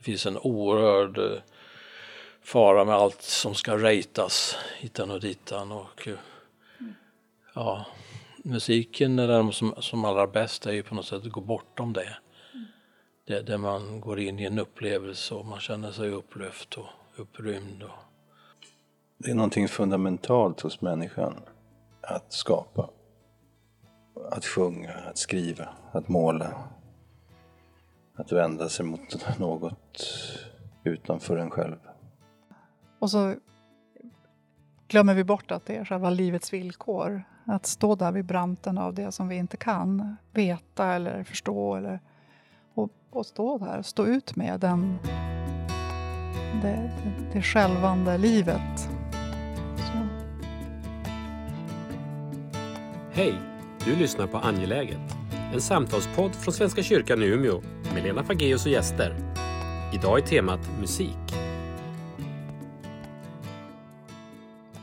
Det finns en oerhörd eh, fara med allt som ska rejtas. hitan och ditan och eh, ja, musiken är den som, som allra bäst är ju på något sätt att gå bortom det. det. Där man går in i en upplevelse och man känner sig upplyft och upprymd. Och... Det är någonting fundamentalt hos människan att skapa. Att sjunga, att skriva, att måla. Att vända sig mot något utanför en själv. Och så glömmer vi bort att det är själva livets villkor. Att stå där vid branten av det som vi inte kan veta eller förstå. Eller, och, och stå där, stå ut med den, det, det självande livet. Så. Hej! Du lyssnar på Angeläget. En samtalspodd från Svenska kyrkan i Umeå med Lena Fageus och gäster. Idag är temat musik.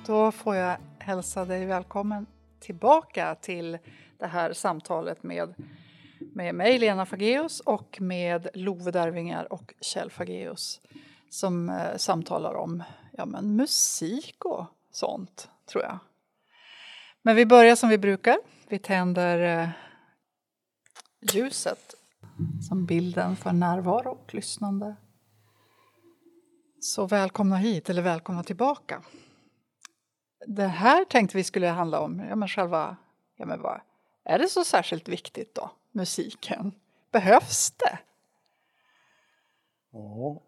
Då får jag hälsa dig välkommen tillbaka till det här samtalet med, med mig, Lena Fageus, och med Love Darvingar och Kjell Fageus som eh, samtalar om ja, men musik och sånt, tror jag. Men vi börjar som vi brukar. Vi tänder eh, ljuset som bilden för närvaro och lyssnande. Så välkomna hit, eller välkomna tillbaka. Det här tänkte vi skulle handla om ja, men själva, ja, men vad, är det så särskilt viktigt då, musiken? Behövs det? Ja.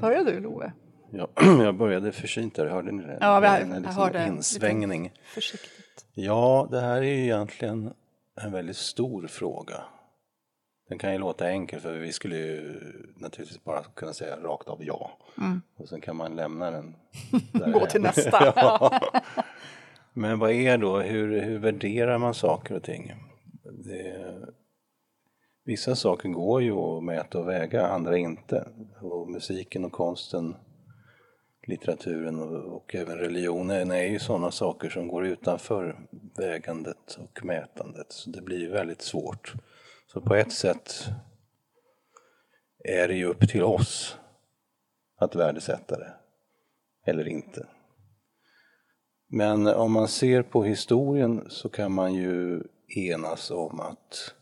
Börjar du Love? Ja, jag började försynt där, hörde ni det? Ja, vi har- En liksom hörde insvängning. Försiktigt. Ja, det här är ju egentligen en väldigt stor fråga. Den kan ju låta enkel för vi skulle ju naturligtvis bara kunna säga rakt av ja. Och sen kan man lämna den. Mm. Gå till nästa. ja. Men vad är då, hur, hur värderar man saker och ting? Det, vissa saker går ju att mäta och väga, andra inte. Och musiken och konsten litteraturen och, och även religionen är ju sådana saker som går utanför vägandet och mätandet. Så det blir väldigt svårt. Så på ett sätt är det ju upp till oss att värdesätta det, eller inte. Men om man ser på historien så kan man ju enas om att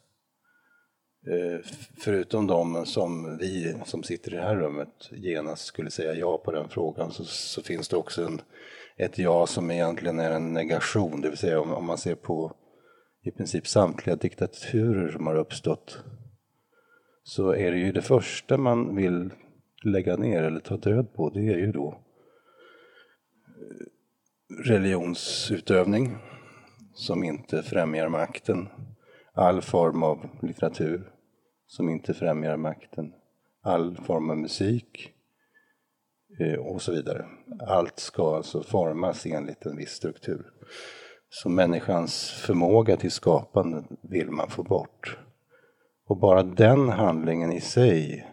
eh, Förutom de som vi som sitter i det här rummet genast skulle säga ja på den frågan så, så finns det också en, ett ja som egentligen är en negation, det vill säga om, om man ser på i princip samtliga diktaturer som har uppstått så är det ju det första man vill lägga ner eller ta död på, det är ju då eh, religionsutövning som inte främjar makten, all form av litteratur som inte främjar makten, all form av musik eh, och så vidare. Allt ska alltså formas enligt en viss struktur. Så människans förmåga till skapande vill man få bort. Och bara den handlingen i sig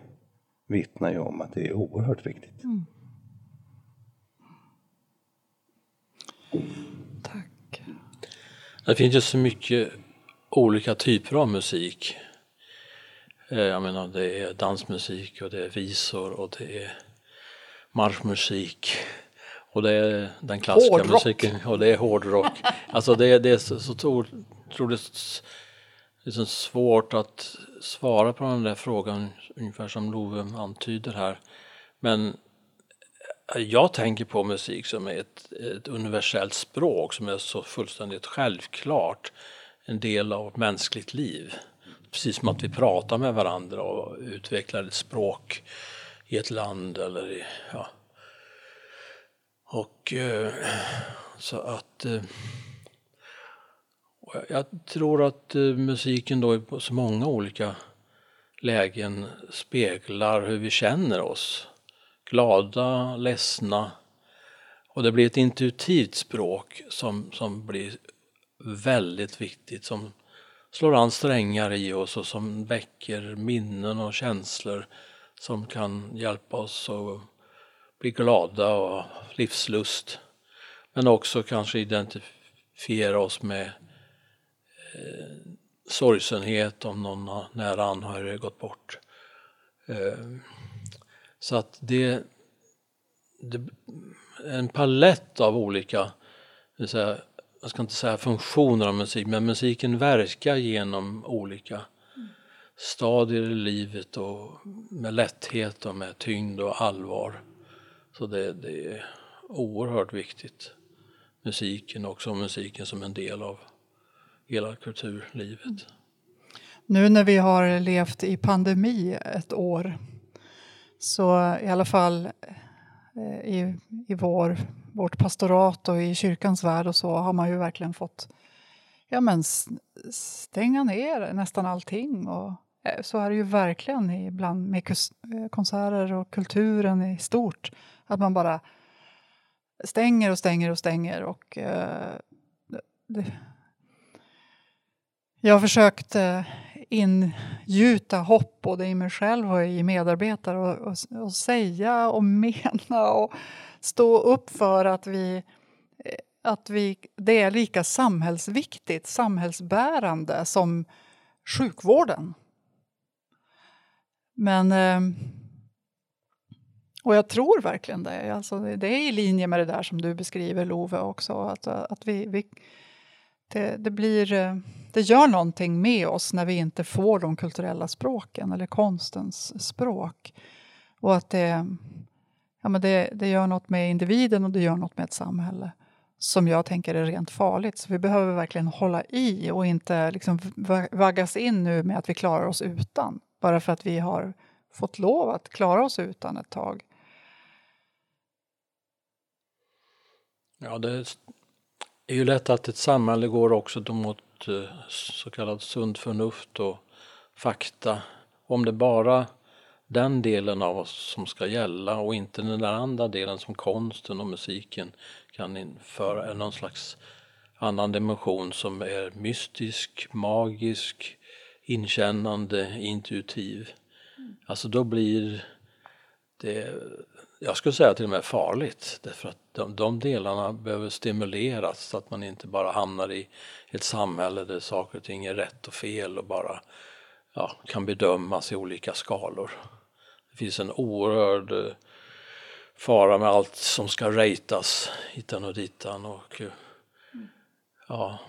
vittnar ju om att det är oerhört viktigt. Tack. Det finns ju så mycket olika typer av musik. Eh, Jag menar det är dansmusik och det är visor och det är marschmusik. Och det är den klassiska Hårdrock. musiken och det är hårdrock. alltså det, det är så, så tro- otroligt liksom svårt att svara på den där frågan ungefär som Love antyder här. Men jag tänker på musik som ett, ett universellt språk som är så fullständigt självklart en del av mänskligt liv. Precis som att vi pratar med varandra och utvecklar ett språk i ett land eller i, ja. Och eh, så att och jag- tror att eh, musiken då i på så många olika lägen speglar hur vi känner oss glada, ledsna. Och det blir ett intuitivt språk som, som blir väldigt viktigt, som slår an strängar i oss och som väcker minnen och känslor som kan hjälpa oss att bli glada och ha livslust. Men också kanske identifiera oss med eh, sorgsenhet om någon nära anhörig gått bort. Eh, Så att det, det är en palett av olika, säga, jag ska inte säga funktioner av musik, men musiken verkar genom olika stadier i livet och med lätthet och med tyngd och allvar. Så det, det är oerhört viktigt. Musiken också, musiken som en del av hela kulturlivet. Nu när vi har levt i pandemi ett år så i alla fall eh, i, i vår, vårt pastorat och i kyrkans värld och så har man ju verkligen fått ja, men stänga ner nästan allting. Och eh, så är det ju verkligen ibland med eh, konserter och kulturen i stort. Att man bara stänger och stänger och stänger. Och, eh, det, jag har försökt eh, ingjuta hopp både i mig själv och i medarbetare och, och, och, säga och mena och stå upp för att vi eh, att vi, det är lika samhällsviktigt, samhällsbärande som sjukvården. Men eh, och jag tror verkligen det. Alltså, det är i linje med det där som du beskriver, Love, också. Att, att vi, vi det, det, blir, eh, det gör någonting med oss när vi inte får de kulturella språken eller konstens språk. Och att det, ja, men det, det gör något med individen och det gör något med ett samhälle som jag tänker är rent farligt. Så vi behöver verkligen hålla i och inte liksom vaggas in nu med att vi klarar oss utan. Bara för att vi har fått lov att klara oss utan ett tag. Ja, det är ju lätt att ett samhälle går också mot eh, så kallat sunt förnuft och fakta. Om det bara den delen av oss som ska gälla och inte den där andra delen som konsten och musiken kan införa någon slags annan dimension som är mystisk, magisk, inkännande, intuitiv. Mm. Alltså då blir det jag skulle säga till och med farligt därför att de, de delarna behöver stimuleras så att man inte bara hamnar i ett samhälle där saker och ting är rätt och fel och bara ja, kan bedömas i olika skalor. Det finns en oerhörd eh, fara med allt som ska ratas hitan och ditan och eh, ja,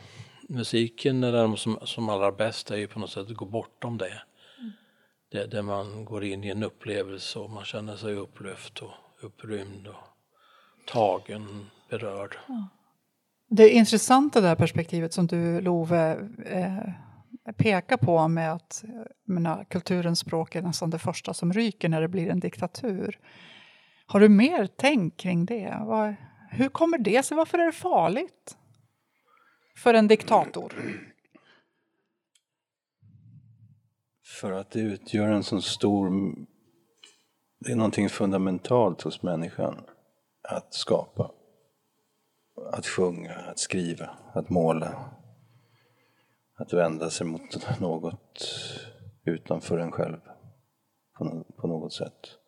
musiken är den som, som allra bäst är ju på något sätt att gå bortom det det, där man går in i en upplevelse och man känner sig upplyft och upprymd och tagen, berörd. Ja. Det är intressant det där perspektivet som du Love eh, pekar på med att menar, kulturens språk är nästan det första som ryker när det blir en diktatur. Har du mer tänk kring det? Var, hur kommer det sig? Varför är det farligt för en diktator? För att det utgör en så stor... Det är någonting fundamentalt hos människan att skapa. Att sjunga, att skriva, att måla. Att vända sig mot något utanför en själv på något sätt.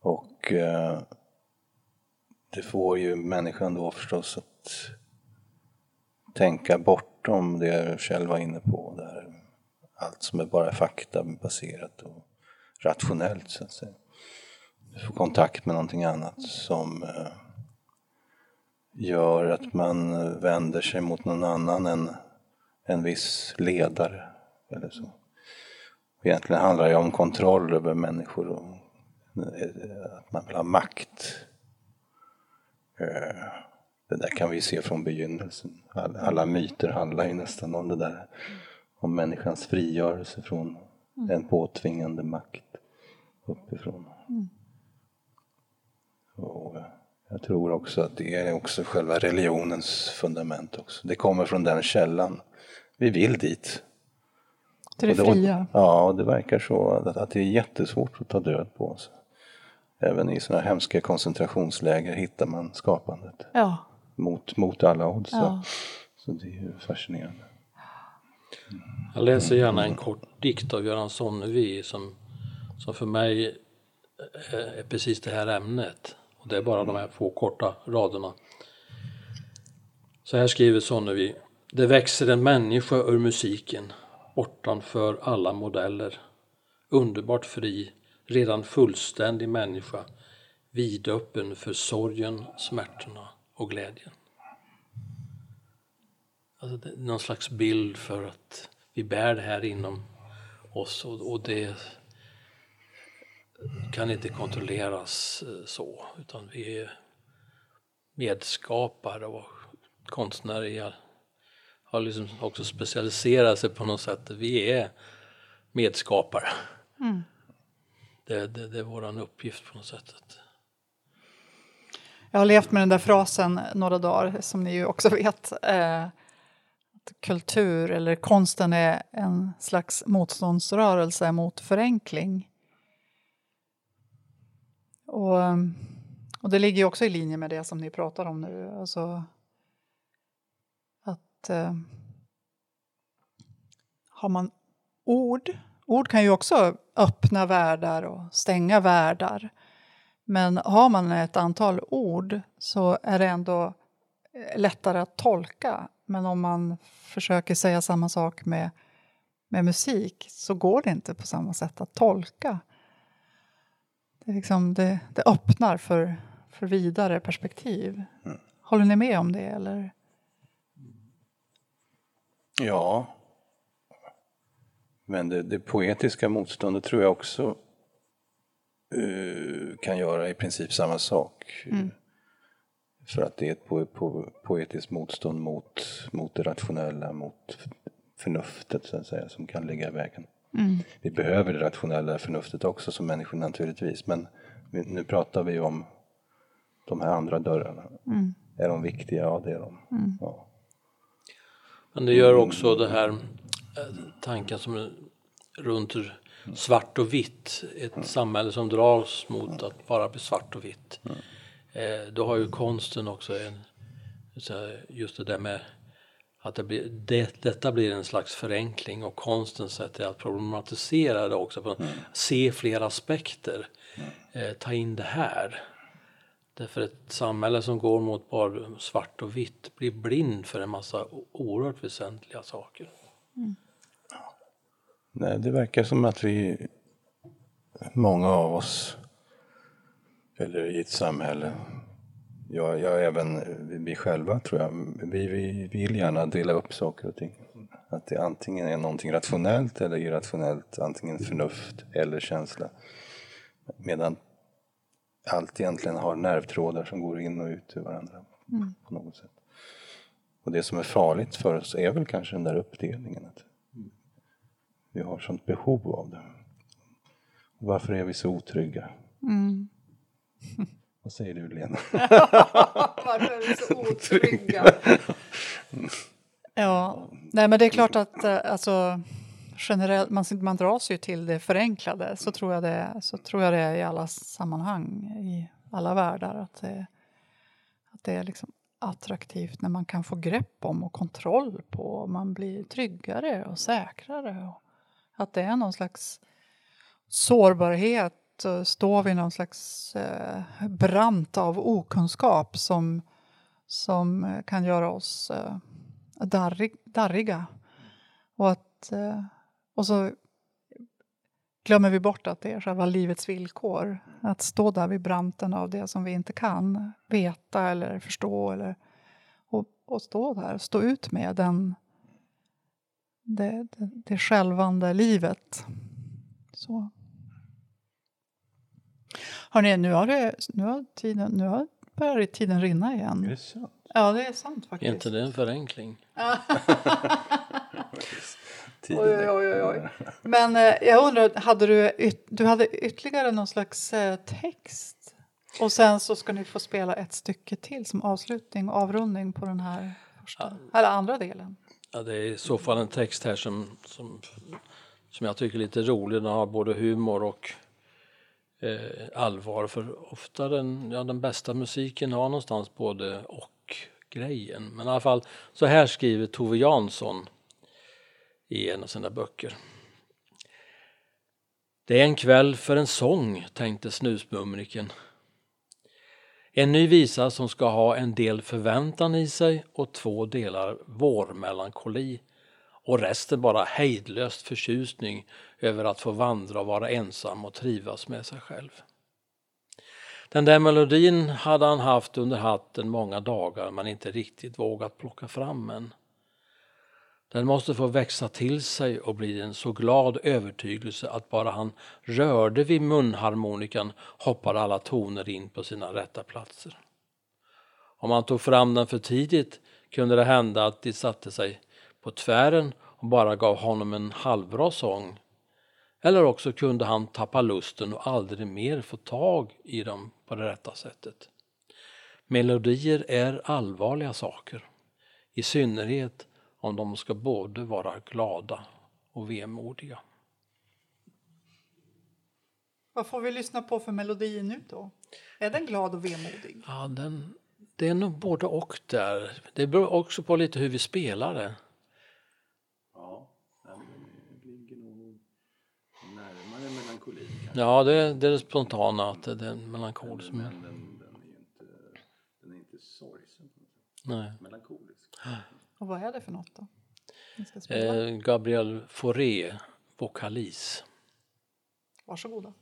Och eh, det får ju människan då förstås att tänka bortom det jag själv var inne på. Där allt som är bara faktabaserat och rationellt så att säga. Du får kontakt med någonting annat som eh, gör att man vänder sig mot någon annan än en viss ledare eller så. Egentligen handlar det om kontroll över människor och eh, att man vill ha makt. Eh, det där kan vi se från begynnelsen. Alla myter handlar ju nästan om det där om människans frigörelse från mm. en påtvingande makt uppifrån. Mm. Och jag tror också att det är också själva religionens fundament också. Det kommer från den källan. Vi vill dit. Till det, det fria? Ja, och det verkar så att det är jättesvårt att ta död på oss. Även i sådana hemska koncentrationsläger hittar man skapandet. Ja. Mot, mot alla odds. Ja. Så det är ju fascinerande. Jag läser gärna en kort dikt av Göran Sonnevi som, som för mig eh, är precis det här ämnet. Och det är bara de här få korta raderna. Så här skriver Sonnevi. Det växer en människa ur musiken bortanför alla modeller. Underbart fri, redan fullständig människa vidöppen för sorgen, smärtorna och glädjen. Alltså någon slags bild för att vi bär det här inom oss och, och det kan inte kontrolleras eh, så, utan vi är medskapare och konstnärer har liksom också specialiserat sig på något sätt. Vi är medskapare. Mm. Det, det, det, är vår uppgift på något sätt. Jag har levt med den där frasen några dagar, som ni ju också vet. Eh, kultur eller konsten är en slags motståndsrörelse mot förenkling. Och, och det ligger ju också i linje med det som ni pratar om nu. Alltså att eh, har man ord, ord kan ju också öppna världar och stänga världar. Men har man ett antal ord så är det ändå eh, lättare att tolka. Men om man försöker säga samma sak med, med musik så går det inte på samma sätt att tolka. Det, liksom, det, det öppnar för, för vidare perspektiv. Mm. Håller ni med om det? Eller? Ja. Men det, det poetiska motståndet tror jag också uh, kan göra i princip samma sak. Mm. För att det är ett po po poetiskt motstånd mot, mot det rationella, mot förnuftet så att säga, som kan ligga i vägen. Mm. Vi behöver det rationella förnuftet också som människor naturligtvis, men nu pratar vi om de här andra dörrarna. Mm. Är de viktiga? Ja, det är de. Mm. Ja. Men det gör också det här eh, tanken som runt svart och vitt, ett mm. samhälle som dras mot att bara bli svart och vitt. Eh, då har ju konsten också en, just det där med att det blir, det, detta blir en slags förenkling och konstens sätt är att problematisera det också, mm. se fler aspekter, mm. eh, ta in det här. Därför ett samhälle som går mot bara svart och vitt blir blind för en massa oerhört väsentliga saker. Mm. Nej, det verkar som att vi, många av oss, eller i ett samhälle, jag, jag även vi själva tror jag, vi, vi vill gärna dela upp saker och ting. Att det antingen är någonting rationellt eller irrationellt, antingen förnuft eller känsla. Medan allt egentligen har nervtrådar som går in och ut ur varandra mm. på något sätt. Och det som är farligt för oss är väl kanske den där uppdelningen. Att vi har sånt behov av det. Varför är vi så otrygga? Mm. Vad säger du Lena? Varför är vi så otrygga? ja, nej men det är klart att eh, alltså generellt, man, man dras ju till det förenklade. Så tror, jag det, så tror jag det är i alla sammanhang, i alla världar. Att det, att det är liksom attraktivt när man kan få grepp om och kontroll på. Man blir tryggare och säkrare. Och att det är någon slags sårbarhet, står vi i någon slags eh, brant av okunskap som, som eh, kan göra oss eh, darrig, darriga. Och att eh, och så glömmer vi bort att det är själva livets villkor. Att stå där vid branten av det som vi inte kan veta eller förstå. Eller, och, och stå där, stå ut med den, det, det, det självande livet. Så. Hörrni, nu har, det, nu har, tiden, nu har börjar tiden rinna igen. Är det sant? Ja, det är sant faktiskt. Är inte det en förenkling? Oj, oj, oj, Men eh, jag undrar, hade du, yt, du hade ytterligare någon slags eh, text? Och sen så ska ni få spela ett stycke till som avslutning och avrundning på den här första, ja. eller andra delen. Ja, det är i så fall en text här som, som, som jag tycker är lite rolig. Den har både humor och eh, allvar. För ofta den, ja, den bästa musiken har någonstans både och grejen. Men i alla fall, så här skriver Tove Jansson i en av sina böcker. Det är en kväll för en sång, tänkte snusmumriken. En ny visa som ska ha en del förväntan i sig och två delar vårmelankoli och resten bara hejdlöst förtjusning över att få vandra och vara ensam och trivas med sig själv. Den där melodin hade han haft under hatten många dagar men inte riktigt vågat plocka fram än. Den måste få växa till sig och bli en så glad övertygelse att bara han rörde vid munharmonikan hoppade alla toner in på sina rätta platser. Om han tog fram den för tidigt kunde det hända att de satte sig på tvären och bara gav honom en halvbra sång. Eller också kunde han tappa lusten och aldrig mer få tag i dem på det rätta sättet. Melodier är allvarliga saker, i synnerhet om de ska både vara glada och vemodiga. Vad får vi lyssna på för melodi nu då? Är den glad och vemodig? Ja, den, det är nog både och där. Det beror också på lite hur vi spelar det. Ja, den ligger nog närmare melankoli. Ja, det, det är det spontana, att det är en melankol som är... Men den, den är ju inte, den är inte sorgsen. Nej. Melankolisk. Och vad är det för något då? Ni ska spela. Eh, Gabriel Fauré, vokalis. Varsågoda.